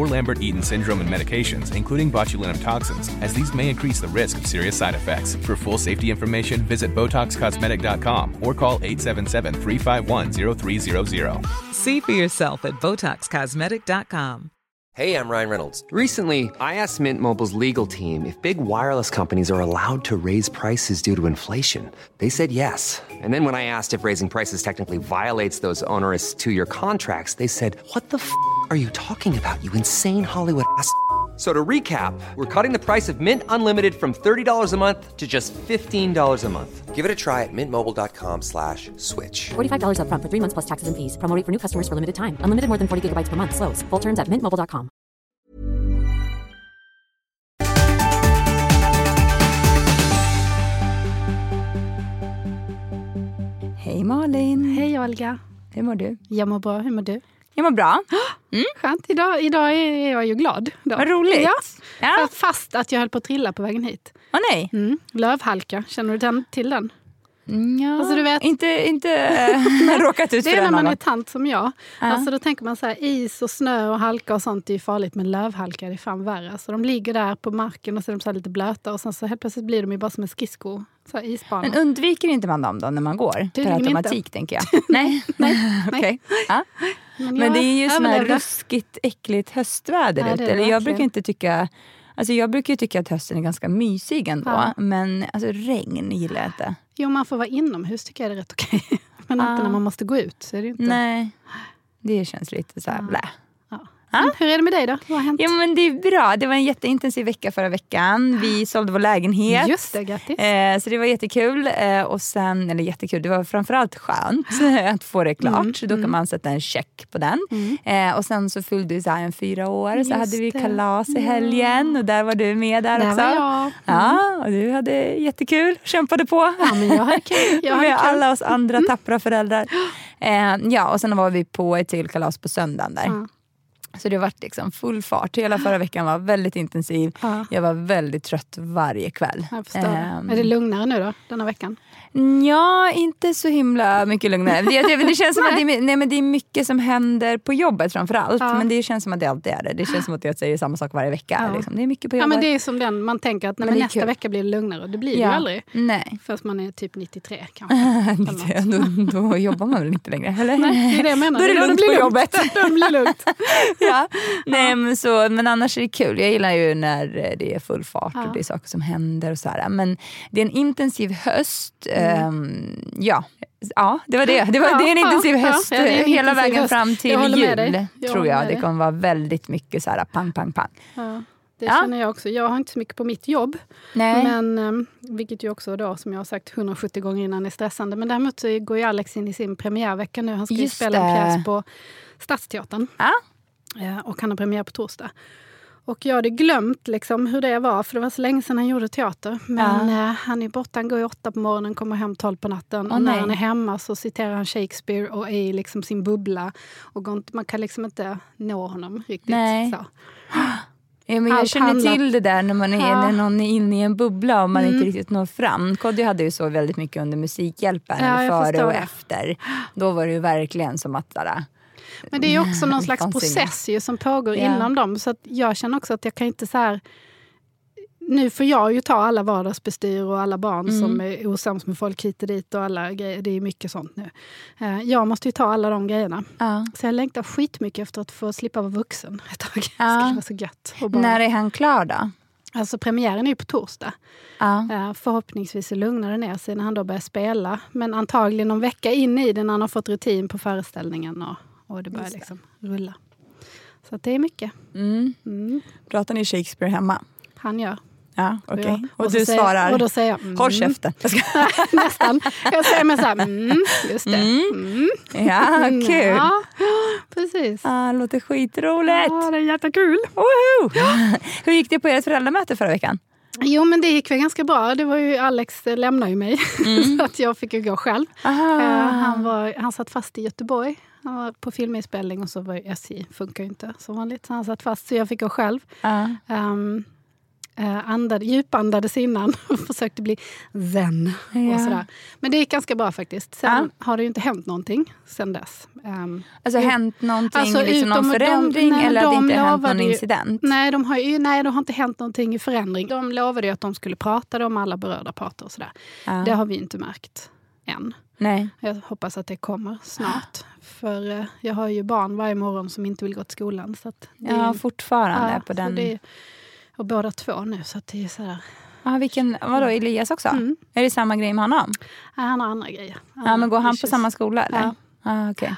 or Lambert-Eaton syndrome and medications, including botulinum toxins, as these may increase the risk of serious side effects. For full safety information, visit BotoxCosmetic.com or call 877-351-0300. See for yourself at BotoxCosmetic.com. Hey, I'm Ryan Reynolds. Recently, I asked Mint Mobile's legal team if big wireless companies are allowed to raise prices due to inflation. They said yes. And then when I asked if raising prices technically violates those onerous two-year contracts, they said, "What the f*** are you talking about? You insane Hollywood ass." So to recap, we're cutting the price of Mint Unlimited from $30 a month to just $15 a month. Give it a try at mintmobile.com slash switch. $45 upfront for three months plus taxes and fees. Promo rate for new customers for limited time. Unlimited more than 40 gigabytes per month. Slows. Full terms at mintmobile.com. Hej Malin! Hej Olga. Hur mår du? Jag mår bra. Hur mår du? Jag mår bra. Skönt. Idag, idag är jag ju glad. Då. Vad roligt. Ja. Ja. Fast att jag höll på att trilla på vägen hit. Åh nej. Mm. Lövhalka. Känner du den, till den? Ja, Alltså, du vet- Inte, inte äh, råkat ut Det för är när man är tant som jag. Ja. Alltså, då tänker man så här, is och snö och halka och sånt är farligt. Men lövhalka är fan värre. Så de ligger där på marken och så är de så lite blöta. Och sen så helt plötsligt blir de ju bara som en skridsko. Men undviker inte man dem då när man går? Per Tydligen automatik inte. tänker jag. nej, nej. Okej. Ja. Men, Men det är ju sån här ruskigt äckligt höstväder Ja, det ute. det Eller jag brukar inte tycka... Alltså jag brukar ju tycka att hösten är ganska mysig ändå. Ja. Men alltså regn gillar jag inte. Jo, man får vara inomhus tycker jag är rätt okej. Men Ah. inte när man måste gå ut. Så är det inte. Nej. Det känns lite så här blä. Men Hur är det med dig då? Vad har hänt? Ja men det är bra. Det var en jätteintensiv vecka förra veckan. Vi sålde vår lägenhet. Just det, grattis. Eh, så det var jättekul. Eh, och sen, eller jättekul, det var framförallt skönt att få det klart. Mm, Så då kan man sätta en check på den. Eh, och sen så fyllde Zion fyra år, så Just hade vi kalas i helgen. Och där var du med där, Där också. var jag. Ja, och du hade jättekul, kämpade på. Ja, men jag hade kul. Jag hade med kul. Mm. alla oss andra tappra föräldrar. Eh, ja, och sen var vi på ett till kalas på söndagen där. Så det var liksom full fart. Hela förra veckan var väldigt intensiv. Ja. Jag var väldigt trött varje kväll. Jag förstår. Ehm, Är det lugnare nu då, denna veckan? Ja, inte så himla mycket lugnare. Det, det, det känns som att det, är- nej, men det är mycket som händer på jobbet framförallt. Ja. Men det känns som att det alltid är det. Det känns som att jag säger samma sak varje vecka. Ja. Liksom. Det är mycket på Ja, jobbet. men det är som den man tänker att nej, Men men det nästa kul. vecka blir det lugnare. Det blir det ju Ja. aldrig. Nej. Först man är typ 93 kanske. Då, då jobbar man väl inte längre? Eller? Nej, det är det jag menar. Då är det då lugnt på jobbet. Då det blir lugnt. ja. Nej, men, så, men annars är det kul. Jag gillar ju när det är full fart Ja. och det är saker som händer. och så här. Men det är en intensiv höst. Ehm, ja. ja, det var det. det, var, Ja, det är en intensiv ja. höst Ja, en hela intensiv vägen höst. fram till Jag jul. Jag tror jag. Det kommer vara väldigt mycket så här pang, pang, pang. Ja, det känner jag också. Jag har inte så mycket på mitt jobb. Nej. Men, ehm, vilket ju också då, som jag har sagt 170 gånger innan, är stressande. Men däremot så går ju Alex in i sin premiärvecka nu. Han ska ju Just spela en pjäs på Stadsteatern. Eh, Och han har premiär på torsdag. Och jag hade glömt liksom hur det var, för det var så länge sedan han gjorde teater. Men eh, han är borta, han går åtta på morgonen, kommer hem tolv på natten. Åh, och när nej. han är hemma så citerar han Shakespeare och är i liksom sin bubbla. Och inte, man kan liksom inte nå honom riktigt. Nej. Så. Ja, men jag Allt känner till det där när, man är, Ja. Mm. när någon är inne i en bubbla och man inte riktigt når fram. Kodjo hade ju så väldigt mycket under Musikhjälpen, Ja, före och det. efter. Då var det ju verkligen som att sådär, Men det är ju också någon slags process ju som pågår Ja. inom dem. Så att jag känner också att jag kan inte så här... Nu får jag ju ta alla vardagsbestyr och alla barn Mm. som är osams med folk hit och dit och alla grejer. Det är mycket sånt nu. Eh, Jag måste ju ta alla de grejerna. ja. Så jag längtar skitmycket efter att få slippa vara vuxen ett tag. Det Ja. skulle vara så gött. Bara, När är han klar då? Alltså premiären är ju på torsdag. Ja. Eh, Förhoppningsvis lugnar det ner sig när han då börjar spela. Men antagligen någon vecka in i det när han har fått rutin på föreställningen och, och det börjar det. liksom rulla. Så det är mycket. Mm. Mm. Pratar ni Shakespeare hemma? Han gör. Ja, okej. Ja. Och, så du säger, svarar? Och då säger jag mm. Håll käften. Jag ska- Nästan. Jag säger med så här, mm, just det. Mm. ja, kul. Ja, precis. Ah, låter skitroligt. Ja, det är jättekul. Woho! Hur gick det på ert föräldramöte förra veckan? Jo, men det gick väl ganska bra. Det var ju, Alex lämnade ju mig, så att jag fick ju gå själv. Eh, han, var, han satt fast i Göteborg. Han var på filminspelning och så var ju SJ, funkar ju inte som vanligt. Så han satt fast, så jag fick gå själv. Ja. Um, uh, andade, djupandades innan och försökte bli zen. Ja. Och sådär. Men det gick ganska bra faktiskt. Sen har det ju inte hänt någonting sen dess. Um, Alltså hänt någonting, Alltså, liksom någon utom de- förändring nej, eller att det de inte hänt någon ju- incident? Nej, de har ju, nej, det har inte hänt någonting i förändring. De lovade ju att de skulle prata om alla berörda parter och sådär. Ja. Det har vi inte märkt än. Nej. Jag hoppas att det kommer snart. För eh, jag har ju barn varje morgon som inte vill gå till skolan. Så är Ja, ju- fortfarande ja, på så den. är- och båda två nu, så det är sådär. Ja, vilken, vadå, Elias också? Mm. Är det samma grej med honom? Ja, han har andra grejer. Ja, men går han på samma skola eller? Ja. Ah, okej.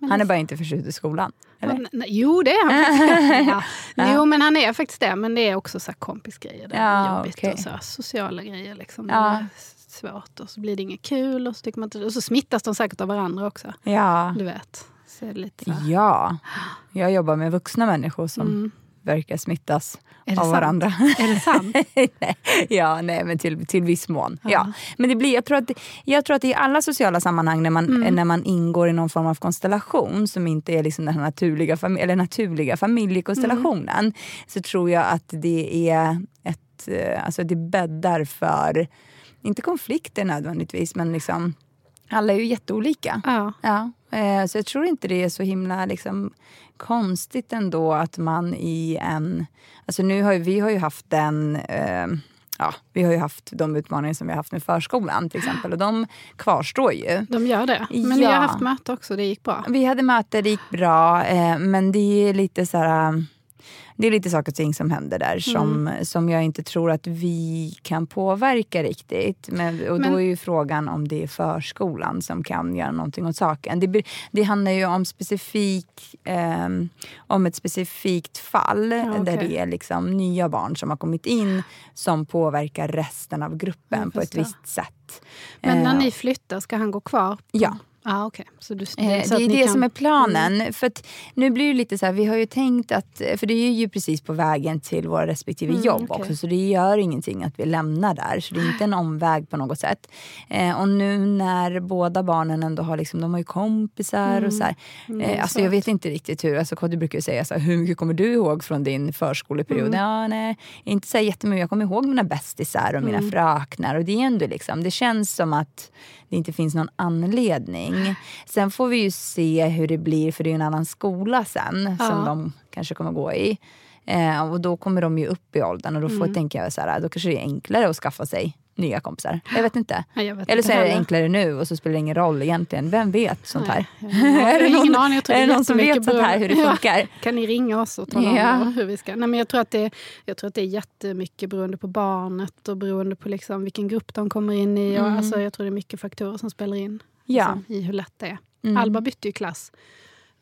Han är bara inte förtjust i skolan? Eller? Han, nej, jo, det är han faktiskt. ja. Jo, men han är faktiskt det. Men det är också så här kompisgrejer. Det är Ja, jobbigt. okej. Och så här, sociala grejer. Liksom. Ja. Svårt. Och så blir det inget kul. Och så, tycker man inte, och så smittas de säkert av varandra också. Ja. Du vet. Så lite så ja. Jag jobbar med vuxna människor som verkar smittas Mm. Är det av sant? varandra. Är det sant? nej, ja, nej, men till, till viss mån. Ja. Men det blir, jag, tror att, jag tror att i alla sociala sammanhang när man, Mm. när man ingår i någon form av konstellation som inte är liksom den naturliga, fami- eller naturliga familjekonstellationen Mm. så tror jag att det är ett, eh, alltså det bäddar för, inte konflikter nödvändigtvis, men liksom alla är ju jätteolika. Ja. Ja, eh, så jag tror inte det är så himla liksom, konstigt ändå att man i en... Alltså nu har ju, vi har ju haft den... Eh, ja, vi har ju haft de utmaningar som vi har haft med förskolan till exempel och de kvarstår ju. De gör det. Men ni Ja. har haft möte också. Det gick bra. Vi hade möte, det gick bra, eh, men det är lite så här... Det är lite saker och ting som händer där som, som jag inte tror att vi kan påverka riktigt. Men, och Men- då är ju frågan om det är förskolan som kan göra någonting åt saken. Det, det handlar ju om, specifik, ehm, om ett specifikt fall okej. där det är liksom nya barn som har kommit in som påverkar resten av gruppen på ett visst sätt. Men när Eh, ni flyttar, ska han gå kvar? Ja. Ah, okay. så du, Eh, så Det att är det kan- Mm. som är planen. För att nu blir det lite så här, vi har ju tänkt att, för det är ju precis på vägen till våra respektive Mm, jobb okej. också. Så det gör ingenting att vi lämnar där. Så det är inte en omväg på något sätt. Eh, och nu när båda barnen ändå har, liksom, de har ju kompisar och så här. Eh, alltså jag vet inte riktigt hur, alltså Kodjo brukar ju säga så här, hur mycket kommer du ihåg från din förskoleperiod? Ja, nej, inte så här jättemycket. Jag kommer ihåg mina bästisar och mina fröknar. Och det är ändå liksom, det känns som att det inte finns någon anledning. Sen får vi ju se hur det blir, för det är en annan skola sen som de kanske kommer gå i. Eh, och då kommer de ju upp i åldern och då får, tänker jag så här, då kanske det är enklare att skaffa sig nya kompisar. Jag vet inte. Nej, jag vet Eller så är det heller. enklare nu och så spelar det ingen roll egentligen. Vem vet sånt här? Har är det någon, aning. Är det någon som vet sånt här hur det funkar? Ja. Kan ni ringa oss och tala Ja. om hur vi ska... Nej, men jag, tror att det, jag tror att det är jättemycket beroende på barnet och beroende på liksom vilken grupp de kommer in i. Och, alltså, jag tror det är mycket faktorer som spelar in Mm. Ja. Mm. liksom, i hur lätt det är. Alba bytte ju klass.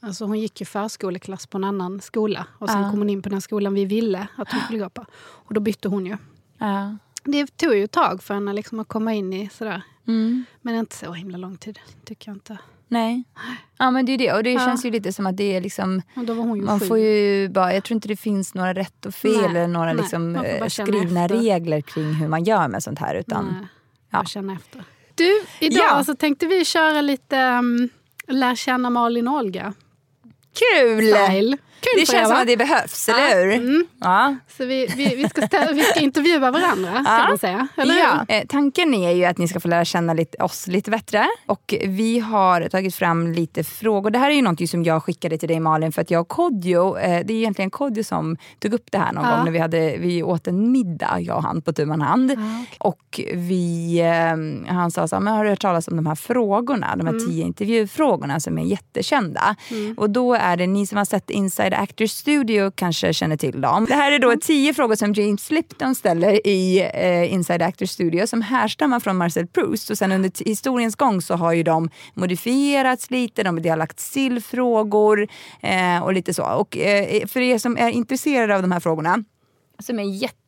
Alltså hon gick ju förskoleklass på en annan skola och sen Ja. kom hon in på den skolan vi ville att hon skulle gå på. Och då bytte hon ju. Ja. Det tog ju ett tag för henne liksom att komma in i sådär. Mm. Men inte så himla lång tid, tycker jag inte. Nej. Ja men det är det. Och det känns ju lite som att det är liksom Man sju. får ju bara, jag tror inte det finns några rätt och fel Nej, eller några nej, liksom, eh, känna skrivna efter. regler kring hur man gör med sånt här. Utan, Nej, ja. känner efter. Du, idag Ja. så tänkte vi köra lite um, Lär känna Malin och Olga. Kul! Style. Kul Det er, känns som att det behövs, eller hur? Mm. Ja. Så vi, vi, vi, ska ställa, vi ska intervjua varandra kan Ja. man säga. Eller hur? Ja. Eh, tanken är ju att ni ska få lära känna lite, oss lite bättre. Och vi har tagit fram lite frågor. Det här är ju något som jag skickade till dig Malin för att jag och Kodjo, eh, det är egentligen Kodjo som tog upp det här någon Ja. gång när vi, hade, vi åt en middag, jag och han på tu man hand. okej. Och vi, eh, han sa så här, men har du hört talas om de här frågorna? De här Mm. tio intervjufrågorna som är jättekända. Och då är det ni som har sett Inside Inside Actor Studio kanske känner till dem. Det här är då tio frågor som James Lipton ställer i eh, Inside Actor Studio som härstammar från Marcel Proust. Och sen under historiens gång så har ju de modifierats lite, de, har lagts till frågor eh, och lite så. Och eh, för er som är intresserade av de här frågorna som är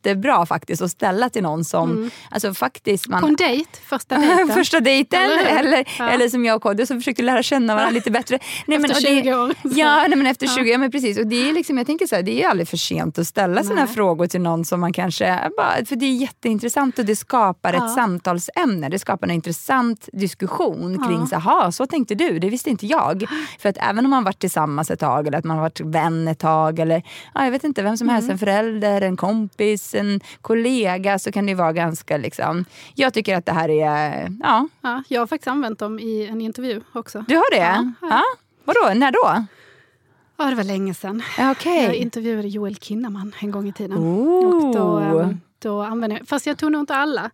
jättebra faktiskt att ställa till någon som alltså faktiskt man På en dejt, första dejten. Första dejten Eller eller, Ja. eller som jag och Kodjo som försökte lära känna varandra lite bättre. Nej, Efter och 20 år. Ja, nej, men efter 20 ja. men precis. Och det är liksom, jag tänker så här, det är aldrig för sent att ställa sådana frågor till någon som man kanske, bara, för det är jätteintressant och det skapar ett samtalsämne. Det skapar en intressant diskussion kring, så, här, så tänkte du, det visste inte jag. För att även om man varit tillsammans ett tag eller att man har varit vän ett tag eller ja, jag vet inte, vem som helst, Mm. en förälder, en kompis, en kollega så kan det vara ganska liksom, jag tycker att det här är, ja, Ja, jag har faktiskt använt dem i en intervju också. du har det? Ja, Ja. ja. Vadå, när då? Ja, det var länge sedan. Ja, Okej. Jag intervjuade Joel Kinnaman en gång i tiden. Oh. Och då, ehm, då använde jag, fast jag tog nog inte alla.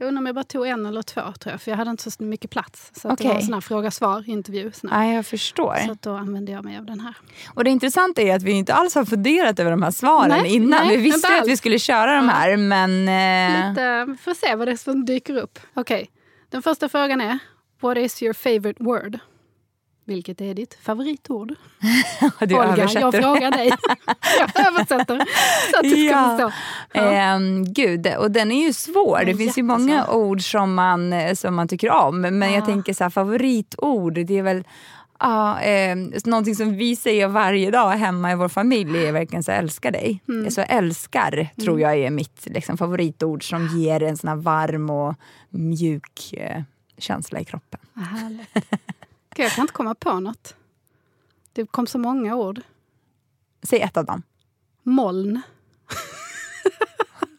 Jag undrar om jag bara tog en eller två, tror jag. För jag hade inte så mycket plats. Så att det var en sån här fråga-svar-intervju. Ja, jag förstår. Så då använde jag mig av den här. Och det intressanta är att vi inte alls har funderat över de här svaren Nej, innan. nej, vi visste att vi skulle köra de här men... Eh, Lite, får se vad det är som dyker upp. Okej, den första frågan är What is your favorite word? Vilket är ditt favoritord? du Olga, jag översätter. frågar dig. jag översätter så att du ska Ja. förstå. Ja. Ehm, gud, och den är ju svår. Det är finns ju många ord som man, eh, som man tycker om. Men jag Ja. tänker så här, favoritord, det är väl Ja, eh, någonting som vi säger varje dag hemma i vår familj är verkligen så älskar dig. Mm. Så älskar tror jag är mitt liksom, favoritord som ger en sån varm och mjuk eh, känsla i kroppen. Vad härligt. Gud, jag kan inte komma på något. Det kom så många ord. Säg ett av dem. Moln.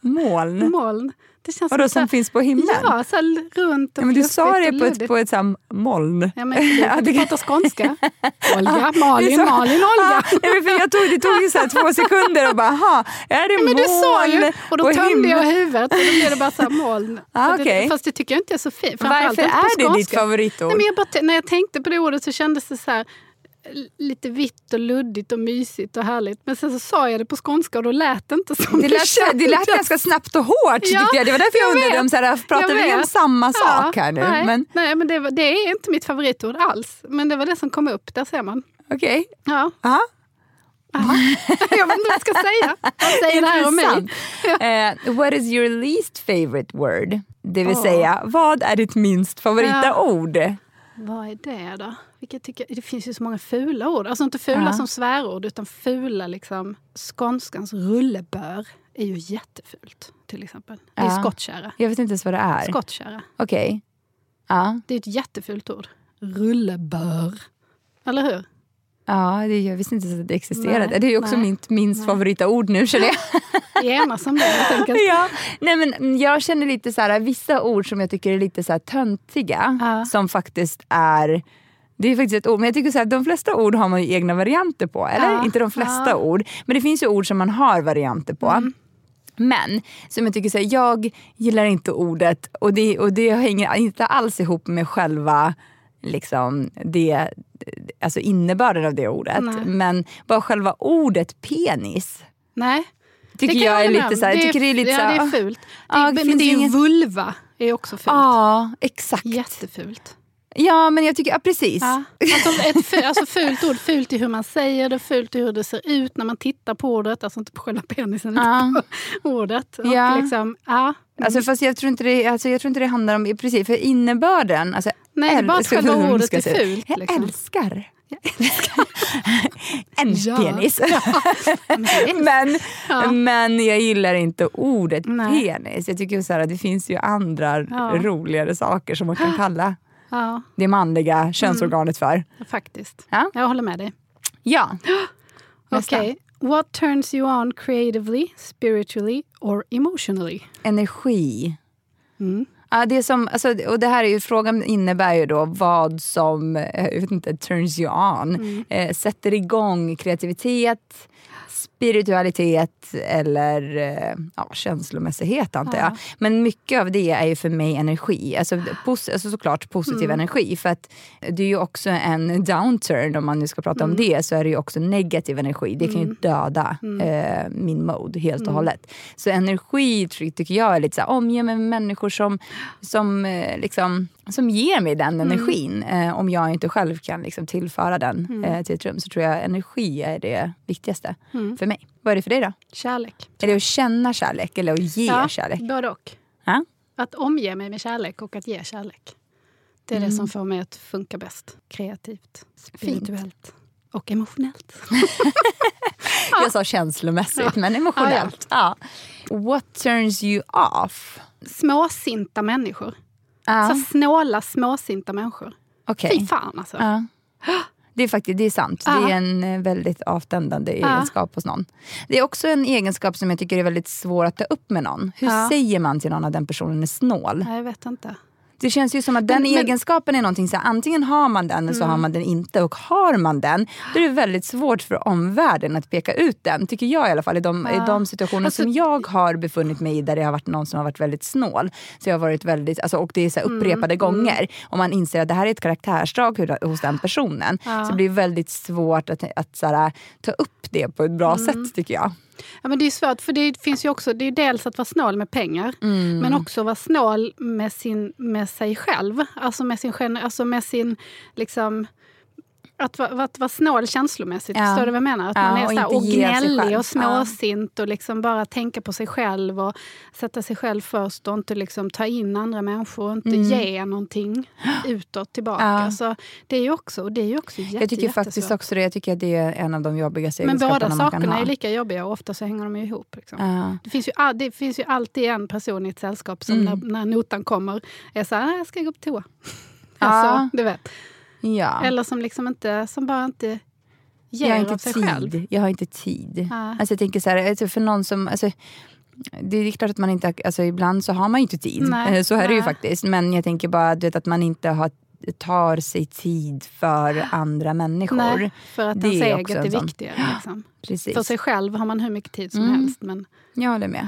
Moln. Moln. Det känns Vadå här- som finns på himlen? Ja, så här runt och Ja, men du sa det på ett, på ett så här moln. Ja, men du, Ja, du det- pratar skånska. Olga, Det Malin, så- Malin, Olga. Ja, för jag tog, det tog ju så här två sekunder och bara, aha, är det Ja, men du sa ju, moln och då tömde jag huvudet och då blev det bara så här moln. Ah, det, okej. Fast det tycker jag inte är så fint. Varför är det ditt favoritord? Nej, men jag bara, när jag tänkte på det ordet så kändes det så här lite vitt och luddigt och mysigt och härligt. Men sen så sa jag det på skånska och då lät det inte som det, lät, så- det lät ganska snabbt och hårt Ja, jag. Det var därför jag, jag undrade om så här, pratar vi om samma sak här nu? Nej, Men nej men det, det är inte mitt favoritord alls. Men det var det som kom upp, där ser man. okej. Ja. Aha. jag vet inte vad jag ska säga. Vad säger det här om mig? Eh, what is your least favorite word? Det vill Åh. säga, vad är ditt minst favorita Ja. ord? Vad är det då? Vilket tycker, det finns ju så många fula ord. Alltså inte fula Ja. som svärord utan fula liksom. Skånskans rullebör är ju jättefult till exempel. Det är Ja. skottkärra. Jag vet inte ens vad det är. Skottkärra. Okej. Ja. Det är ett jättefult ord. Rullebör. Eller hur? Ja, det, jag visste inte ens att det existerade. Nej, det är ju också nej, mitt minst favorita ord nu känner jag. Vi enas om det helt enkelt. ja. Nej, men jag känner lite så här, vissa ord som jag tycker är lite så här töntiga, Ja. som faktiskt är det är faktiskt ett ord, men jag tycker så här, de flesta ord har man ju egna varianter på. Eller? Ja, Inte de flesta ja. ord, men det finns ju ord som man har varianter på. Mm. Men som jag tycker, så här, jag gillar inte ordet och det, och det hänger inte alls ihop med själva liksom, det, alltså innebörden av det ordet. Nej. Men bara själva ordet penis Nej. tycker det kan jag är lite så här, jag tycker det är lite ja, så här, det är fult. Det, det men det är ju ingen- vulva. är också fult. Ja, exakt. Jättefult. Ja, men jag tycker, ja precis. Ja. Alltså ett fu- alltså fult ord, fult i hur man säger det, fult i hur det ser ut när man tittar på ordet. Alltså inte på själva penisen, Ja. utan på ordet. Och Ja. liksom, ja. Alltså, fast jag tror, inte det, alltså, jag tror inte det handlar om, precis, för innebörden. Alltså, Nej, är bara att själva ordet är fult, Jag liksom. älskar. en Ja. penis. Men- men, Ja. men jag gillar inte ordet Nej. penis. Jag tycker så här, att det finns ju andra Ja. roligare saker som man kan kalla Ja, det manliga könsorganet för. faktiskt. Ja. Jag håller med dig. Ja. Okej. What turns you on creatively, spiritually or emotionally? Energi. Mm. Ja, det som, alltså, och det här är ju, frågan innebär ju då vad som eh, jag vet inte, turns you on. Mm. Eh, sätter igång kreativitet, spiritualitet eller eh, ja, känslomässighet antar Ja. jag. Men mycket av det är ju för mig energi. Alltså, pos- alltså såklart positiv Mm. energi. För att det är ju också en downturn, om man nu ska prata Mm. om det, så är det ju också negativ energi. Det kan ju döda eh, min mode helt Mm. och hållet. Så energi ty- tycker jag är lite så här, omge mig med människor som, som, eh, liksom, som ger mig den Mm. energin. Eh, om jag inte själv kan liksom, tillföra den Mm. eh, till ett rum så tror jag energi är det viktigaste för mig. Vad är det för dig då? Kärlek. Är det att känna kärlek eller att ge ja, kärlek? Både och. Ja? Att omge mig med kärlek och att ge kärlek. Det är Mm. det som får mig att funka bäst. Kreativt, spirituellt och emotionellt. Jag sa känslomässigt, men emotionellt. Ja. What turns you off? Småsinta människor. Ja, Så snåla, småsinta människor. okej. Fy fan alltså. Ja. Det är faktiskt det är sant. Ja. Det är en eh, väldigt avtändande egenskap hos någon. Det är också en egenskap som jag tycker är väldigt svår att ta upp med någon. Hur säger man till någon att den personen är snål? Nej, jag vet inte. Det känns ju som att den Men- egenskapen är någonting så här, antingen har man den eller så har man den inte. Och har man den, då är det väldigt svårt för omvärlden att peka ut den. Tycker jag i alla fall. I de, i de situationer Alltså- som jag har befunnit mig i där det har varit någon som har varit väldigt snål. Så jag har varit väldigt, alltså, och det är så här upprepade gånger. Och man inser att det här är ett karaktärsdrag hos den personen. Så det blir väldigt svårt att, att så här, ta upp det på ett bra sätt tycker jag. Ja, men det är svårt, för det finns ju också, det är dels att vara snål med pengar, Mm. men också vara snål med, sin, med sig själv. Alltså med sin, alltså med sin liksom, att, vara- att vara snål känslomässigt. Ja. Förstår du vad jag menar? Att Ja, man är och så här, inte och gnällig och småsint och liksom bara tänka på sig själv och sätta sig själv först och inte liksom ta in andra människor och inte ge någonting utåt tillbaka. Mm. Ja. Så det är ju också, det är ju också jätte, Jag tycker faktiskt också det. Jag tycker att det är en av de jobbigaste Men båda sakerna är lika jobbiga och ofta så hänger de ihop. Liksom. Ja. Det, finns ju, det finns ju alltid en person i ett sällskap som Mm. när, när notan kommer är så här, "Nej, jag ska gå på toa. Ja. Alltså, du vet. Ja. Eller som liksom inte, som bara inte ger jag har av inte sig tid. själv. Jag har inte tid. Ja. Alltså jag tänker så här, för någon som... Alltså, det är klart att man inte... Alltså ibland så har man ju inte tid. Nej, Eh, så är det ju nej. faktiskt. Men jag tänker bara vet, att man inte har, tar sig tid för andra människor. Nej, för att Det ens är eget är sån- viktigare. Liksom. Precis. För sig själv har man hur mycket tid som Mm. helst. Men, Jag håller med.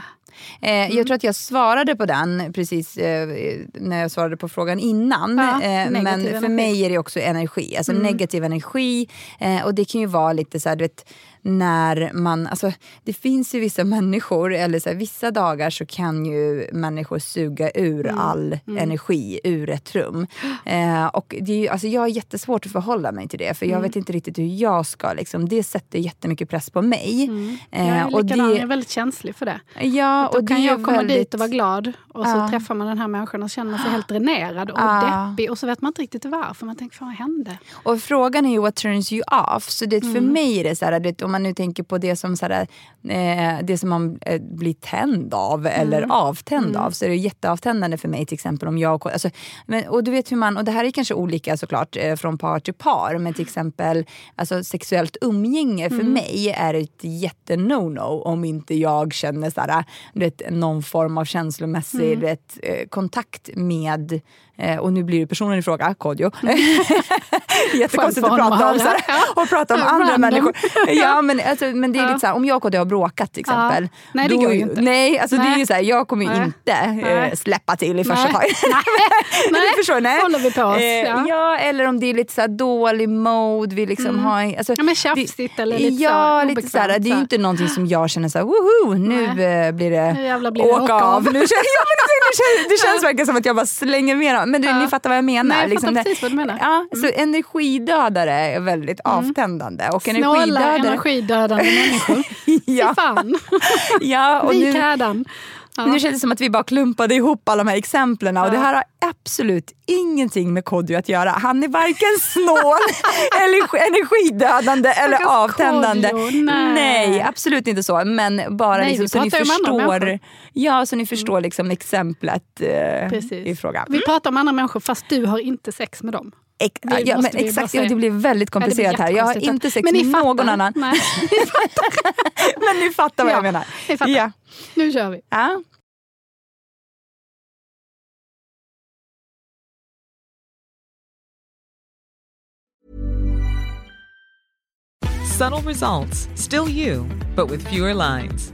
Eh, Jag tror att jag svarade på den precis eh, när jag svarade på frågan innan. Ja, eh, men för energi. Mm. mig är det också energi. Alltså negativ energi. Eh, och det kan ju vara lite så här, du vet, när man... Alltså, det finns ju vissa människor, eller så här, vissa dagar så kan ju människor suga ur Mm. all energi ur ett rum. Eh, och det är ju, alltså, jag har jättesvårt att förhålla mig till det. För Mm. jag vet inte riktigt hur jag ska... Liksom, det sätter jättemycket press på mig. Eh, jag är och likadan, det- jag är väldigt känslig för det. Ja, Då och kan det är jag komma väldigt... dit och vara glad och så Ja. träffar man den här människan och känner sig helt dränerad och Ja. deppig. Och så vet man inte riktigt varför. Man tänker, fan vad hände? Och frågan är ju what turns you off. Så det, för Mm. mig är det så här, du vet, om man nu tänker på det som, så här, eh, det som man eh, blir tänd av eller Mm. avtänd av. Så är det jätteavtändande för mig till exempel om jag... Alltså, men, och du vet hur man, och det här är kanske olika såklart eh, från par till par. Men till exempel alltså, sexuellt umgänge för Mm. mig är ett jätte-no-no om inte jag känner så här, du vet, någon form av känslomässig Mm. vet, eh, kontakt med eh, och nu blir det personen i fråga, Kodjo. Jättekonstigt att prata om, honom så här, att höra. och prata om Ja, andra random. människor. Ja, men, alltså, men det är Ja. lite så här, om jag och Kodjo har bråkat till exempel. Nej, det går ju inte. Nej, alltså, det är ju Nej. så här, jag kommer ju Nej. inte eh, Nej. släppa till i första Nej. taget. Nej, du förstår, nej. håller vi på oss. Eh, ja. ja, eller om det är lite så här dålig mode. Vi liksom har, alltså, Ja, men tjafsigt eller lite så ja, lite så här, obekvämt, Det är ju inte någonting som jag känner så här, woho, nu eh, blir det blir åka av. Nu ja, men känns, det känns verkligen som att jag bara slänger med Men du, Ja. ni fattar vad jag menar. Nej, jag fattar det- precis vad du menar. Mm. Ja, Så energidödare är väldigt avtändande. Och Snåla, energidödare, energidödande människor. Ja. Fy fan. ja, och Vik nu, Ja. nu känns det som att vi bara klumpade ihop alla de här exemplen och det här har absolut ingenting med Kodjo att göra. Han är varken snål, eller energidödande eller avtändande. Kodjo, nej. absolut inte så. Men bara Nej, liksom, så ni förstår. Mm. ja, så ni förstår liksom exemplet eh, i frågan. Vi pratar om andra människor fast du har inte sex med dem. Ex- Det ja, men exakt, ja, det blir väldigt Ja, det blir komplicerat här. Jag har inte sex Men ni med fattar. någon annan. Nej, Men ni fattar vad Ja, jag menar. ni fattar. Ja. nu kör vi. Ja. Subtle results, still you, but with fewer lines.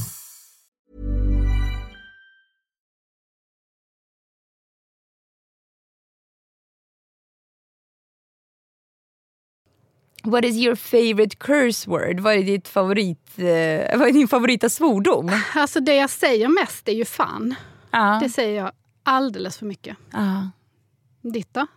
What is your favorite curse word? Vad är, ditt favorit, eh, vad är din favorita svordom? Alltså det jag säger mest är ju fan. Ja. Det säger jag alldeles för mycket. Ja. Ditt då?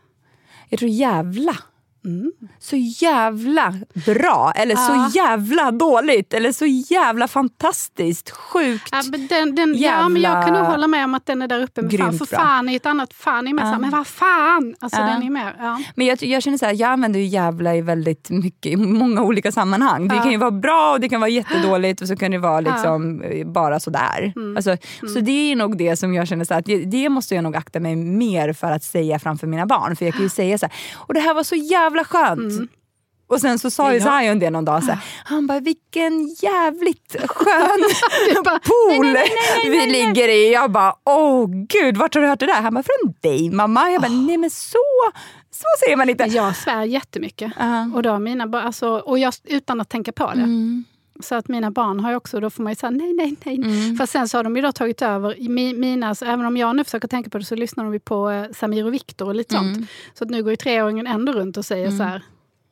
Jag tror jävla. Mm. Så jävla bra, eller Ja. så jävla dåligt, eller så jävla fantastiskt, sjukt. Ja, men den, den, ja, men jag kan nog jävla hålla med om att den är där uppe. Med fan, för fan är ett annat fan. Är mer så här, men vad fan! Alltså Ja. den är mer... Ja. Men jag, jag känner så här, jag använder ju jävla i väldigt mycket, i många olika sammanhang. Det Ja. kan ju vara bra och det kan vara jättedåligt och så kan det vara liksom eh, bara sådär. Mm. Alltså, Så det är nog det som jag känner så här, att det, det måste jag nog akta mig mer för att säga framför mina barn. För jag kan ju säga så här, och det här var så jävla skönt. Mm. Och sen så sa ju Ja. Zion det någon dag, så här, han bara vilken jävligt skön bara, pool nej, nej, nej, vi ligger i. Jag bara, åh gud, vart har du hört det där? Han bara, från dig mamma. Jag bara, nej men så, så säger man inte. Jag svär jättemycket. Ja. Och, då mina, alltså, och jag, utan att tänka på det. Mm. Så att mina barn har ju också, då får man ju säga nej, nej, nej. Fast sen så har de ju då tagit över, mina, så även om jag nu försöker tänka på det så lyssnar de ju på eh, Samir och Viktor och lite Mm. sånt. Så att nu går ju treåringen ändå runt och säger så här,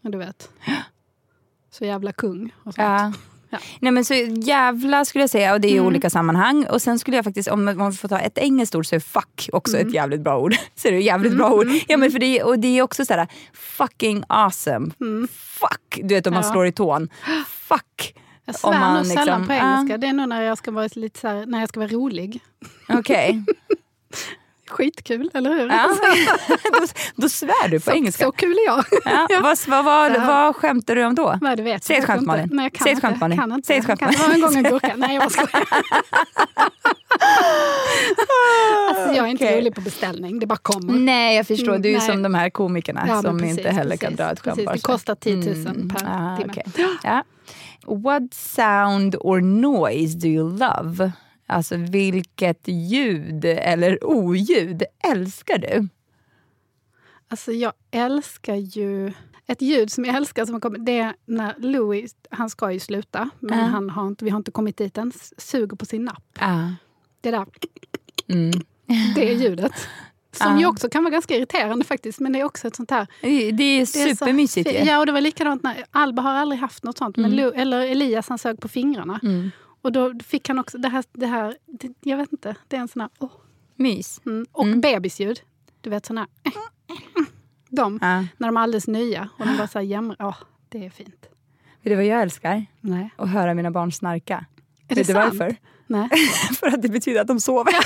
du vet, så jävla kung. Och sånt. Ja. Ja. Nej men så jävla skulle jag säga och det är i Mm. olika sammanhang. Och sen skulle jag faktiskt, om man får ta ett engelskt ord så är fuck också Mm. ett jävligt bra ord. Så är det jävligt bra ord. Ja, men för det, och det är också så här fucking awesome. Fuck, du vet om man Mm. Ja. slår i tån. Fuck. Jag svär man nog sällan liksom- på engelska. Det är nog när jag ska vara lite så här, när jag ska vara rolig. Okej. Skitkul, eller hur? Ja. då, då svär du på så, engelska. så kul är jag. Ja, vad, vad, vad, vad skämtar du om då? Nej, det vet Säg ett skämt. Malin. Nej, jag kan Säg ett skämt, Malin. Kan inte. Säg ett skämt, Kan- Malin. Det var en gång en gurka. Nej, jag skojar. alltså, jag är inte Okej. rolig på beställning. Det bara kommer. Nej, jag förstår. Du är Mm, Nej. som de här komikerna Ja, som precis, inte heller kan precis, dra ett skämt precis. Det kostar 10 000 per Ah, timme. Ja. What sound or noise do you love? Alltså vilket ljud eller oljud älskar du? Alltså, jag älskar ju... Ett ljud som jag älskar, som har kommit, det är när Louis, han ska ju sluta, men Ja. han har inte, vi har inte kommit dit än, suger på sin napp. Ah. Det där, Mm. det är ljudet. Som Ja. ju också kan vara ganska irriterande faktiskt, men det är också ett sånt här... Det är Det är så supermysigt ju. Ja, och det var likadant när Alba har aldrig haft något sånt. Men Mm. Lu, eller Elias han sög på fingrarna. Mm. Och då fick han också det här, det här det, jag vet inte, det är en sån här, åh. Mys. Mm. Och Mm. bebisljud. Du vet såna här, de, Ja. när de är alldeles nya och de bara så här jämrar. Det är fint. Vet du vad jag älskar? Nej. Att höra mina barn snarka. Är Vet det du sant? varför? Nej. För att det betyder att de sover.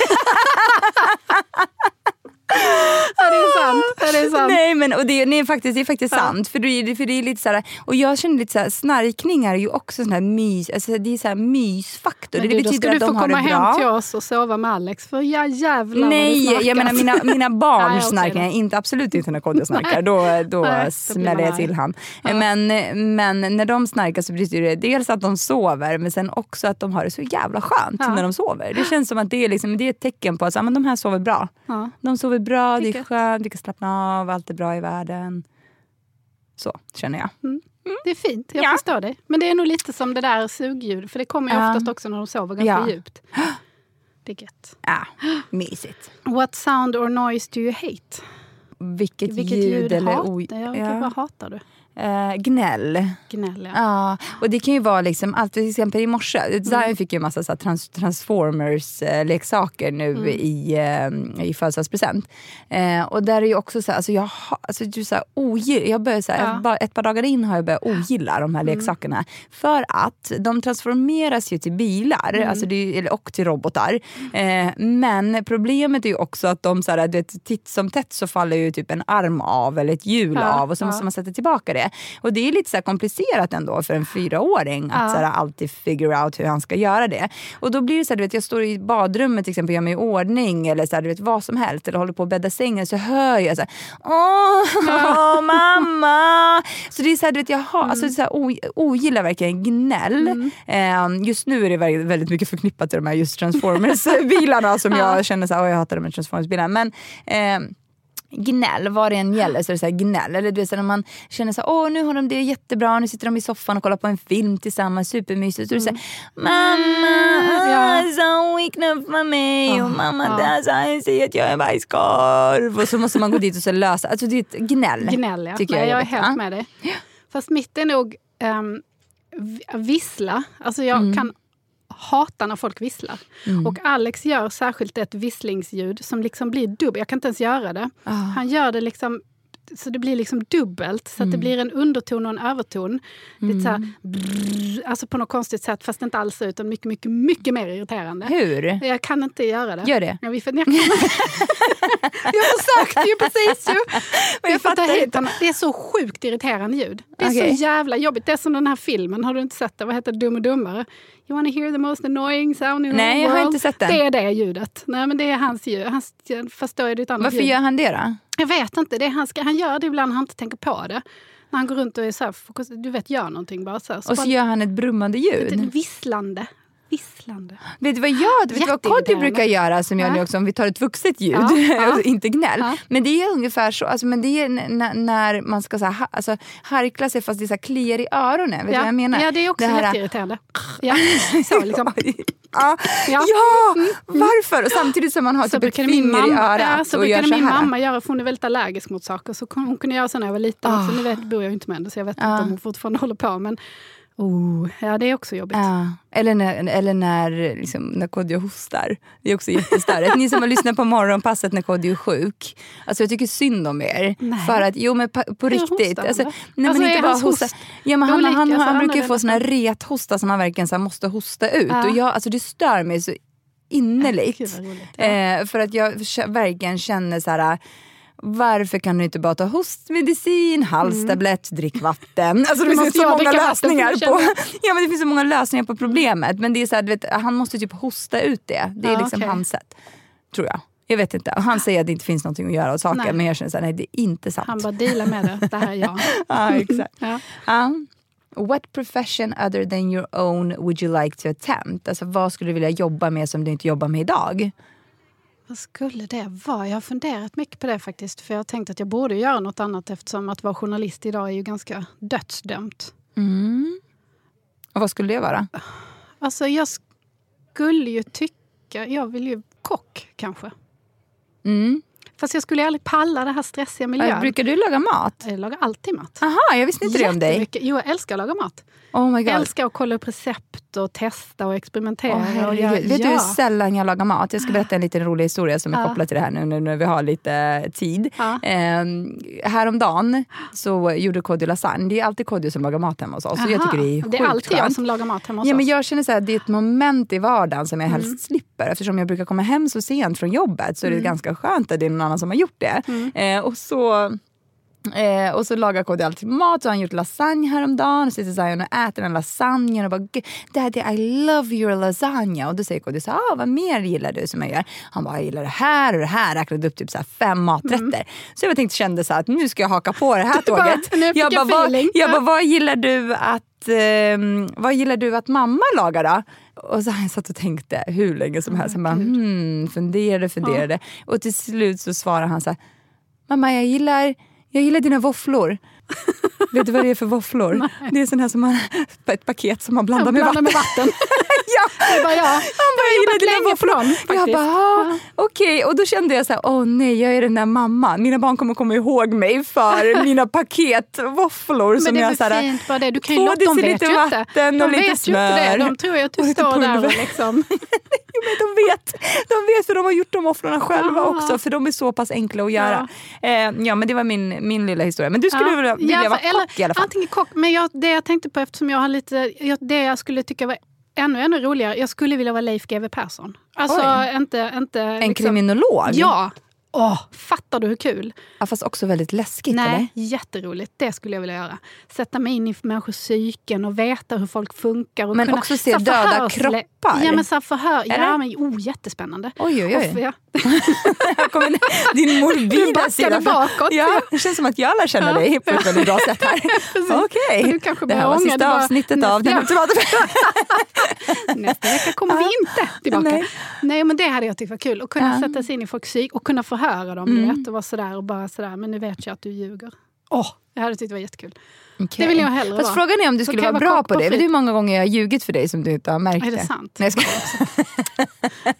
Ja, det är sant. Ja, det är sant. Nej men och det, nej, faktiskt, det är faktiskt Ja. sant. För det, för det är lite så här, och jag känner lite så här, snarkningar är ju också sån här mys, alltså det är så här mysfaktor. Men det då betyder ska att du få komma det bra. hem till oss och sova med Alex. För ja, jävlar Nej, jag menar mina, mina barn Nej, då. inte, absolut inte när Kodjo snarkar. Då, då Nej, då smäller jag till han. Men, men när de snarkar så betyder det dels att de sover men sen också att de har det så jävla skönt Ja. när de sover. Det känns som att det är, liksom, det är ett tecken på att så, ja, men de här sover bra. Ja. De sover bra, det är skönt, vi kan slappna av, allt är bra i världen. Så känner jag. Det är fint, jag Ja. förstår dig. Men det är nog lite som det där sugljud, för det kommer ju Ja. oftast också när de sover ganska Ja. djupt. Det är gött. Ja, mysigt. What sound or noise do you hate? Vilket, Vilket ljud, ljud, eller hat, ja, ja. Vad hatar du? Eh, gnäll. Gnäll, ja. Ja, och det kan ju vara liksom allt. Till exempel i morse, Mm. Zion fick ju en massa så trans Transformers-leksaker nu Mm. i, eh, i födelsedagspresent. Eh, och där är ju också så här, alltså jag, alltså, du, så här, ogill, jag börjar så här, Ja. Mm. bara ett par dagar in har jag börjat ogilla de här leksakerna. För att de transformeras ju till bilar Mm. alltså det och till robotar. Eh, men problemet är ju också att de så här, titt som tätt så faller ju typ en arm av eller ett hjul Ja, av och så måste man sätta tillbaka det. Och det är lite så komplicerat ändå för en fyraåring att Ja. så alltid figure out hur han ska göra det. Och då blir det så här, du vet, jag står i badrummet till exempel, gör mig i ordning eller så här, du vet, vad som helst eller håller på att bädda sängen så hör jag så här, åh mamma. Så det är så här, du vet, jag har, Mm. alltså, det är så här, o, ogillar verkligen gnäll. Eh, just nu är det väldigt, mycket förknippat till de här just Transformers-bilarna som jag känner så här, åh, jag hatar de här Transformers-bilarna. Men ehm, gnäll, vad det än gäller så är det så här gnäll. Eller du vet, så när man känner så här, åh nu har de det jättebra, nu sitter de i soffan och kollar på en film tillsammans, supermysigt. Så är det så här, mamma, Ja. mm. så för mig och mamma ja. där sa han säger att jag är en bajskorv. Och så måste man gå dit och så lösa, alltså det är ett gnäll. Gnäll, ja. Tycker Nej, jag, jag är helt Ja. med dig. Fast mitt är nog um, vissla. Alltså jag Mm. kan hata när folk visslar. Och Alex gör särskilt ett visslingsljud som liksom blir dubbelt. Jag kan inte ens göra det. Ah. Han gör det liksom så det blir liksom dubbelt, så att Mm. det blir en underton och en överton. Lite så här, brrr, alltså på något konstigt sätt, fast inte alls utan mycket, mycket, mycket mer irriterande. Hur? Jag kan inte göra det. Gör det. Ja, vi får, jag, jag försökte ju precis ju. Jag får ta fattar hit. Det är så sjukt irriterande ljud. Det är Okej. så jävla jobbigt. Det är som den här filmen, har du inte sett den? Vad heter Dum och Dummare? You wanna hear the most annoying sound in the Nej, whole jag har world? inte sett den. Det är det ljudet. Nej, men det är hans ljud. Hans, fast då är det ett annat Varför ljud. gör han det då? Jag vet inte. Det är han, ska, han gör det ibland när han inte tänker på det. När han går runt och är så här, du vet, gör någonting bara. Så här. Så Och så bara, gör han ett brummande ljud. visslande. Visslande. Vet du vad jag, vet du vad Kodjo brukar göra som jag Ja. nu också, om vi tar ett vuxet ljud, och inte gnäll. Men det är ungefär så, alltså, men det är när man ska så här, ha, alltså, harkla sig fast det så här, kliar i öronen. Vet du vad jag menar? ja, det är också här- jätteirriterande. Ja, så liksom. Ja, Ja. ja. varför? Och samtidigt som man har Så typ ett finger i mamma, örat ja, så brukade så min här. mamma göra, för hon är väldigt allergisk mot saker. Så hon kunde göra så när jag var liten. Ah. Så nu vet, bor jag ju inte med henne, så jag vet inte om hon fortfarande håller på. Men oh, ja, det är också jobbigt. Ja. Eller när, eller när, liksom, när Kodjo hostar. Det är också jättestörigt. Ni som har lyssnat på morgonpasset när Kodjo är sjuk. Alltså jag tycker synd om er. Nej. För att, jo men på, på riktigt. han Alltså, nej, Alltså, men är inte bara hosta. host Ja, men han, olika? han, han, Alltså, brukar få sån här rethosta som han verkligen så här, måste hosta ut. Ja. Och jag, alltså, det stör mig så innerligt. Gud, roligt. Ja. Eh, för att jag verkligen känner så här. Varför kan du inte bara ta hostmedicin, halstablett, drick vatten? Alltså det finns så många lösningar på, ja, men det finns så många lösningar på problemet. Men det är så här, vet, han måste typ hosta ut det. Det är Ja, liksom okej. hans sätt. Tror jag. Jag vet inte. Han säger att det inte finns någonting att göra åt saken. Nej. Men jag känner så här, nej det är inte sant. Han bara deala med det. Det här är jag. ja, exakt. Ja. Ja. What profession other than your own would you like to attempt? Alltså vad skulle du vilja jobba med som du inte jobbar med idag? Vad skulle det vara? Jag har funderat mycket på det faktiskt. För jag har tänkt att jag borde göra något annat eftersom att vara journalist idag är ju ganska dödsdömt. Och vad skulle det vara? Alltså jag skulle ju tycka, jag vill ju kock kanske. Mm. Fast jag skulle aldrig palla det här stressiga miljön. Brukar du laga mat? Jag lagar alltid mat. Aha, jag visste inte det om dig. Jo, jag älskar att laga mat. Oh. Jag älskar att kolla upp recept och testa och experimentera. Åh, och göra- Vet du hur ja. sällan jag lagar mat? Jag ska berätta en liten rolig historia som är Ja. kopplad till det här nu när vi har lite tid. Ja. Ehm, häromdagen så gjorde Kodjo lasagne. Det är alltid Kodjo som lagar mat hemma hos oss. Och jag Aha. tycker det är det är alltid jag sjukt som lagar mat hemma hos Ja, men oss. jag känner så här, det är ett moment i vardagen som jag helst Mm. slipper. Eftersom jag brukar komma hem så sent från jobbet så är det ganska skönt att det är någon annan som har gjort det. Mm. Eh, och så Eh, och så lagar Kodjo alltid mat och han har gjort lasagne häromdagen. Och sitter Zion och äter den lasagnen och bara "Gud, Daddy I love your lasagna. Och då säger Kodjo så ah, vad mer gillar du som jag gör? Han bara, jag gillar det här och det här. Räknade upp typ så fem maträtter. Så jag tänkte, kände så att nu ska jag haka på det här Mm. Du bara, tåget. fick jag bara, vad, jag Ja. bara, vad gillar du att ehm, vad gillar du att mamma lagar då? Och så jag satt och tänkte hur länge som helst. Han bara, hmm, funderade, funderade. Och till slut så svarar han så här, mamma jag gillar, jag gillar dina våfflor. Vet du vad det är för våfflor? Det är sån här som man, ett paket som man blandar Jag med blandar vatten. med vatten. ja. Det var jag. Han bara, jag dina länge våfflor. dem, Jag bara, ah, okej. Och då kände jag så här, åh nej, jag är den där mamman. Mina barn kommer komma ihåg mig för mina paketvåfflor. Men som det är jag, väl så här, fint bara det. Du kan ju låta, de vet ju inte. vatten De och lite ju inte smör. De tror ju att du lite står där och liksom... Jo, men de vet, de vet för de har gjort de våfflorna själva Ah. också för de är så pass enkla att göra. Ja, eh, ja men det var min, min lilla historia. Men du skulle vilja, vilja Ja, vara för- eller, kock i alla fall? Antingen kock, men jag, det jag tänkte på eftersom jag har lite... Jag, det jag skulle tycka var ännu, ännu roligare, jag skulle vilja vara Leif GW Persson. Alltså Oj. inte... inte En liksom, kriminolog? Ja! Åh, fattar du hur kul? ja. Fast också väldigt läskigt Nej, eller? jätteroligt. Det skulle jag vilja göra. Sätta mig in i människors psyken och veta hur folk funkar. Och Men kunna, också se döda förhörsle- kroppar. Ja, men så förhör. Eller? Ja, men oh, jättespännande. Oj, oj, oj. Och, ja. Din Du morbida backade sida. bakåt. Ja, det känns som att jag lär känna Ja. dig på ett väldigt bra sätt här. Okej, du kanske det här var sista bara- avsnittet av Den ultimata Nästa vecka kommer vi inte tillbaka. Nej. Nej. men det hade jag tyckt var kul. Att kunna Ja. sätta sig in i folks psyk och kunna förhöra dem. Du vet, och vara sådär och bara sådär, men nu vet jag att du ljuger. Åh, jag hade tyckt det var jättekul. Okej. Det vill jag hellre Fast vara. frågan är om du skulle vara vara bra på på det. Vet du hur många gånger jag har ljugit för dig som du inte har märkt Är det sant? Nej, jag skojar.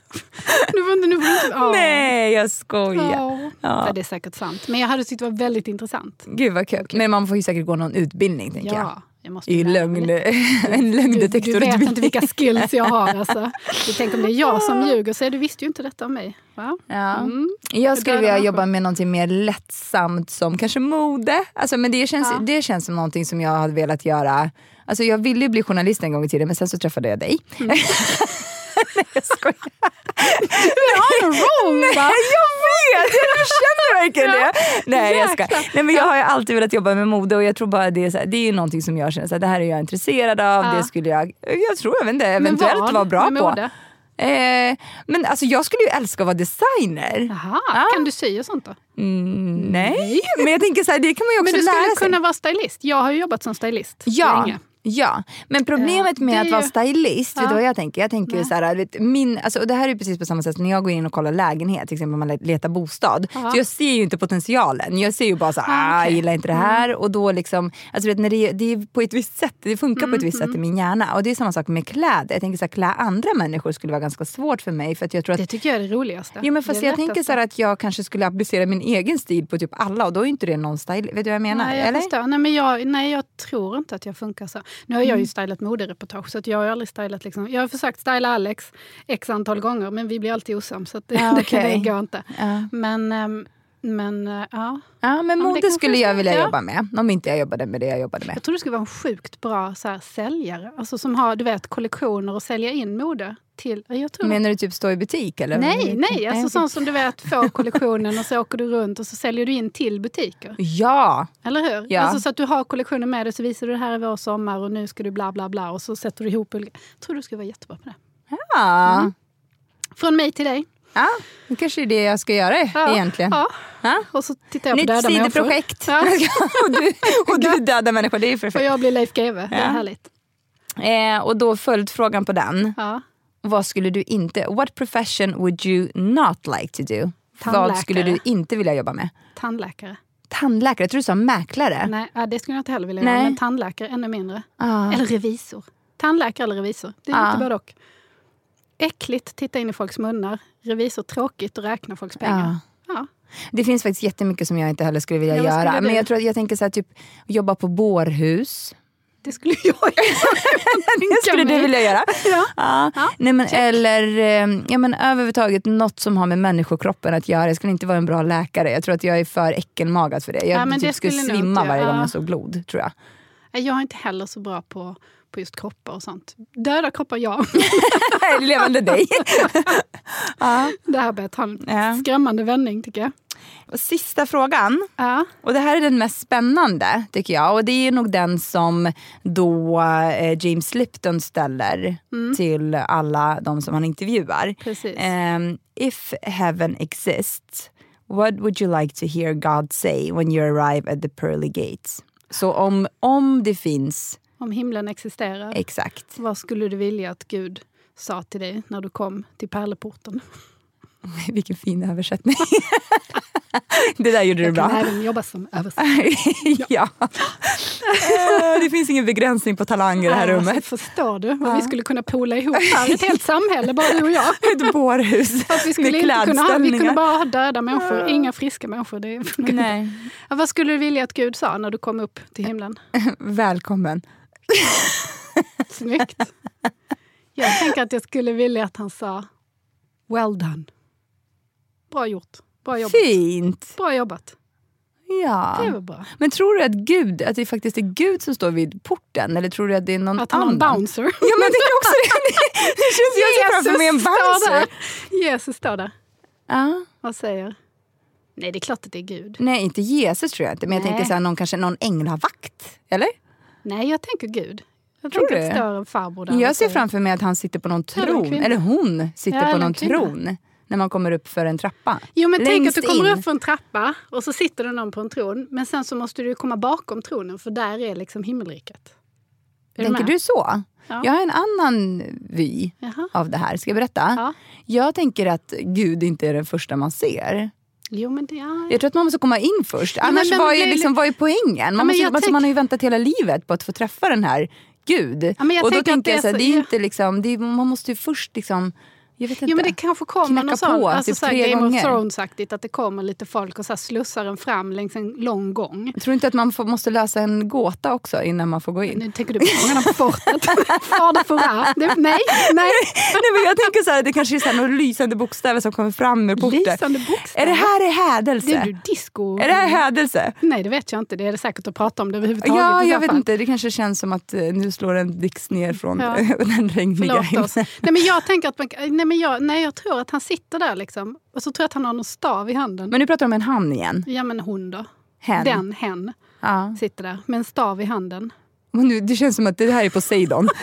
Nu nu åh. Nej, jag skojar. Ja. Ja. Det är säkert sant. Men jag hade tyckt det var väldigt intressant. Gud vad kul. Men man får ju säkert gå någon utbildning tänker. Ja, jag I lögn, en Du, du lögndetektorutbildning. vet inte vilka skills jag har. Alltså. Du tänker om det är jag som ljuger så är du visste ju inte detta om mig. Va? Ja. Mm. Jag skulle vilja jobba med någonting mer lättsamt som kanske mode. Alltså, men det känns, Ja. det känns som någonting som jag hade velat göra. Alltså, jag ville ju bli journalist en gång i tiden men sen så träffade jag dig. Mm. Nej jag skojar. Ja, wrong, va? Nej, jag vet! Du känner verkligen det. Nej jag ska. Nej, men jag har ju alltid velat jobba med mode och jag tror bara det är, så här, det är någonting som jag känner så här, det här är jag intresserad av. Ja. Det skulle jag, jag tror jag vet inte, eventuellt vara bra på. Eh, men alltså jag skulle ju älska att vara designer. Jaha, kan du sy och sånt då? Mm, nej, men jag tänker så här, det kan man ju också Men du lära skulle sig. kunna vara stylist. Jag har ju jobbat som stylist Ja, länge. Ja, men problemet med att vara stylist, vet Ja. du vad jag tänker? Jag tänker Nej. så här, vet, min, alltså, och det här är precis på samma sätt som när jag går in och kollar lägenhet, till exempel om man letar bostad. Ja. Så jag ser ju inte potentialen. Jag ser ju bara så här, Ah, ah, jag gillar inte det här. Och då liksom, alltså, vet, när det, det är på ett visst sätt, det funkar på ett visst sätt i min hjärna. Och det är samma sak med kläder. Jag tänker så här, klä andra människor skulle vara ganska svårt för mig. För att jag tror att Det tycker jag är det roligaste. Jo men fast jag tänker så här att jag kanske skulle applicera min egen stil på typ alla och då är inte det någon style. Vet du vad jag menar? Nej, jag eller? förstår. Nej, men jag, nej, jag tror inte att jag funkar så. Nu har Mm. jag ju stylat modereportage, så att jag har aldrig stylat... Liksom, jag har försökt styla Alex x antal gånger, men vi blir alltid osams. Så att det, Ja, det, okej. det går inte. Ja. Men, ehm, men eh, ja. Ja men mode kanske skulle jag vilja ja. jobba med. Om inte jag jobbade med det jag jobbade med. Jag tror du skulle vara en sjukt bra så här, säljare. Alltså som har du vet, kollektioner och sälja in mode. Till, jag tror, Menar du typ stå i butik eller? nej, nej. Alltså sånt som du vet får kollektionen och så åker du runt och så säljer du in till butiker. Ja! Eller hur? Ja. Alltså så att du har kollektionen med dig så visar du det här är vår sommar och nu ska du bla bla bla och så sätter du ihop olika. Jag tror du skulle vara jättebra på det. Ja. Mm. Från mig till dig. Ja, det kanske är det jag ska göra Ja. egentligen. Ja. Ja. Och så tittar jag på Nytt döda sidoprojekt. Ja. och, du, och du dödar människor, det är ju Och perfekt. jag blir Leif GW. Det är härligt. Eh, och då följdfrågan på den. Ja. Vad skulle du inte, what profession would you not like to do? Vad Tandläkare. skulle du inte vilja jobba med? Tandläkare. Tandläkare, jag tror du sa mäklare. Nej, det skulle jag inte heller vilja Nej. göra. Men tandläkare ännu mindre. Ah. Eller revisor. Tandläkare eller revisor. Det är Ja. lite både och. Äckligt, titta in i folks munnar. Revisor, tråkigt och räkna folks pengar. Ja. Det finns faktiskt jättemycket som jag inte heller skulle vilja Ja, skulle göra. du? Men jag tror att jag tänker så här, typ jobba på bårhus. Det skulle jag Det skulle du vilja göra? Ja. Ja. Nej, men, eller eh, ja, men, överhuvudtaget något som har med människokroppen att göra. Jag skulle inte vara en bra läkare. Jag tror att jag är för äckelmagad för det. Jag Ja, typ det skulle skulle svimma varje gång ja. jag såg blod. tror jag. Jag är inte heller så bra på, på just kroppar och sånt. Döda kroppar, ja. Levande dig. ja. Det här börjar ta en Ja. skrämmande vändning tycker jag. Och sista frågan. Ja. Och det här är den mest spännande tycker jag. Och det är nog den som då eh, James Lipton ställer till alla de som han intervjuar. Ehm, if heaven exists, what would you like to hear God say when you arrive at the pearly gates? Så om, om det finns, Om himlen existerar, exakt. vad skulle du vilja att Gud sa till dig när du kom till pärleporten? Vilken fin översättning. det där gjorde du Jag kan bra. även jobba som översättare. ja. Eh, det finns ingen begränsning på talang i det här rummet. Alltså, förstår du vad vi skulle kunna pola ihop här? Ett helt samhälle, bara du och jag. Ett bårhus vi skulle med inte kunna ha, vi kunde bara ha döda människor, inga friska människor. Det. Nej. Vad skulle du vilja att Gud sa när du kom upp till himlen? Välkommen. Snyggt. Jag tänker att jag skulle vilja att han sa Well done. Bra gjort. Bra jobbat. Fint. Bra jobbat. Ja. Det var bra. Men tror du att Gud, att det faktiskt är Gud som står vid porten? Eller tror du att det är någon Att han har en annan? bouncer. Ja men jag tänker också det. Det känns jag ser framför mig en står bouncer. där. Jesus står där Ja. och säger Nej, det är klart att det är Gud. Nej inte Jesus tror jag inte. Men jag Nej. tänker så här, någon, kanske någon änglavakt. Eller? Nej, jag tänker Gud. Jag Tror tänker du? att det står en farbror där. Jag och ser säger, framför mig att han sitter på någon Eller en tron. kvinna. Eller hon sitter Ja, på eller en någon kvinna. tron. När man kommer upp för en trappa. Jo men tänk att Längst du kommer in. upp för en trappa och så sitter det någon på en tron. Men sen så måste du ju komma bakom tronen för där är liksom himmelriket. Är Tänker med? du så? Ja. Jag har en annan vy Jaha. av det här. Ska jag berätta? Ja. Jag tänker att Gud inte är den första man ser. Jo men det... Ja. Jag tror att man måste komma in först. Annars men- men- är liksom, vad är poängen? Man, måste, alltså, tänk- man har ju väntat hela livet på att få träffa den här Gud. jag och då tänker jag är så här, så- det är ja. inte liksom, det är, man måste ju först liksom, jag vet inte. Jo men det kanske kommer Knacka någon sån, på, alltså typ så Game gånger. of Thrones-aktigt, att det kommer lite folk och så slussar en fram längs en lång gång. Jag tror inte att man får, måste lösa en gåta också innan man får gå in. Nu tänker du på Fångarna på fortet. Fader Fouras. Nej, nej. Nej, men jag tänker så här, det kanske är så här, några lysande bokstäver som kommer fram ur porten. Lysande bokstäver. Är det här är hädelse? Det är du disco. Är det här hädelse? Nej, det vet jag inte. Det är det säkert att prata om det överhuvudtaget. Ja, i jag vet inte. Det kanske känns som att eh, nu slår en blixt ner från Ja. den regniga himlen. Nej, men jag tänker att man, nej, men jag, nej, jag tror att han sitter där liksom. Och så tror jag att han har någon stav i handen. Men nu pratar du om en han igen. Ja, men hon då. Hen. Den, hen, Ja. sitter där med en stav i handen. Men nu, det känns som att det här är Poseidon.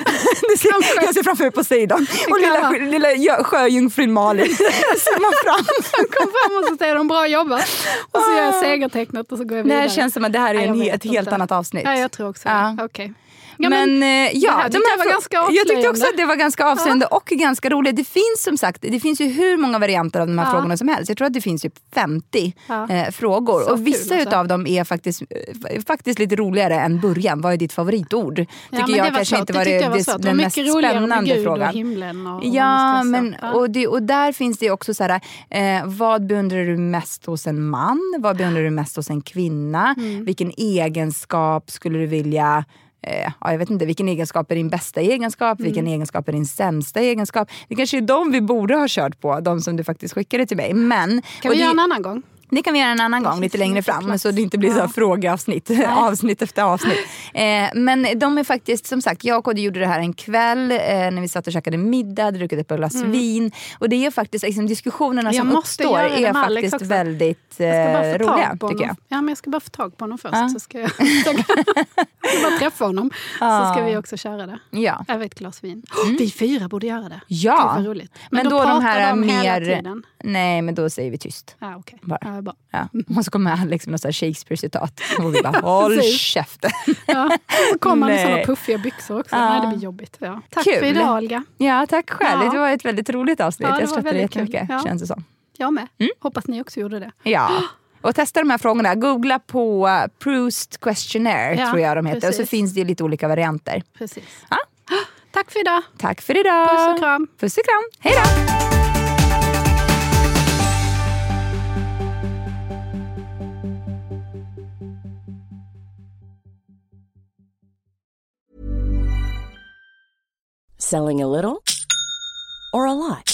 Det ser, jag ser framför mig Poseidon. Och lilla, lilla jö- sjöjungfrun Malin simmar fram. Han kom fram och så säger de bra jobbat. Och så gör jag segertecknet och så går jag Det vidare. här känns som att det här är Nej, en, ett helt inte. annat avsnitt. Ja, jag tror också Ja. det. Okej. Ja, men, eh, ja, det här de här var ganska Jag tyckte också att det var ganska avslöjande och ganska roligt. Det finns som sagt det finns ju hur många varianter av de här Ja. frågorna som helst. Jag tror att det finns typ 50 Ja. eh, frågor. Så och vissa alltså. av dem är faktiskt, eh, faktiskt lite roligare än början. Vad är ditt favoritord? Tycker Ja, men jag det kanske svårt. inte Det var, tyckte jag var det. Det den mest spännande frågan. och himlen. Och, Ja, men. Ja. och, det, och där finns det också så här, eh, vad beundrar du mest hos en man? Vad beundrar du mest hos en kvinna? Mm. Vilken egenskap skulle du vilja eh, ja, jag vet inte, vilken egenskap är din bästa egenskap? Vilken Mm. egenskap är din sämsta egenskap? Det kanske är de vi borde ha kört på, de som du faktiskt skickade till mig. Men, Kan vi det, göra en annan gång? det kan vi göra en annan gång, lite längre fram. plats. Så det inte blir så här Ja. frågeavsnitt, avsnitt efter avsnitt. Eh, men de är faktiskt, som sagt, jag och Kodjo gjorde det här en kväll eh, när vi satt och käkade middag, druckit ett par glas vin. Och det är faktiskt, liksom, diskussionerna Jag som uppstår är faktiskt också. väldigt eh, roliga, tycker jag. Ja, men jag ska bara få tag på honom först. Ja. Så ska jag ska bara träffa honom. Så ska vi också köra det. Ja. Över ett glas vin. Vi fyra borde göra det. Ja. Vad roligt. Men, Men, då, då, de här de hela mer... tiden. Nej, men då säger vi tyst. Ja, okej. Bara. Ja, bra. Ja. Och så kommer Alex med något Shakespeare-citat. Och vi bara, håll käften. Ja. Så kommer han i såna puffiga byxor också. Ja. Nej, det blir jobbigt. Ja. Tack Kul. för idag, Olga. Ja, tack själv. Ja. Det var ett väldigt roligt avsnitt. Ja, det jag skrattade jättemycket, Ja. känns det som. Jag med. Mm. Hoppas ni också gjorde det. Ja. Och testa de här frågorna. Googla på eh, Proust Questionnaire, ja, tror jag de heter. Precis. Och så finns det lite olika varianter. Precis. Ja? Tack för idag. Tack för idag. Puss och kram. Puss och kram. Hej då. Selling a little or a lot?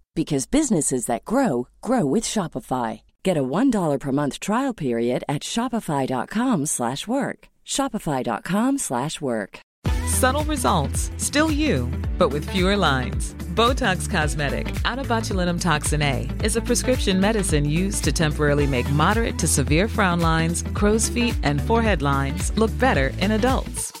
because businesses that grow grow with Shopify. Get a $1 per month trial period at shopify.com/work. shopify.com/work. Subtle results, still you, but with fewer lines. Botox Cosmetic, out of botulinum toxin A, is a prescription medicine used to temporarily make moderate to severe frown lines, crow's feet, and forehead lines look better in adults.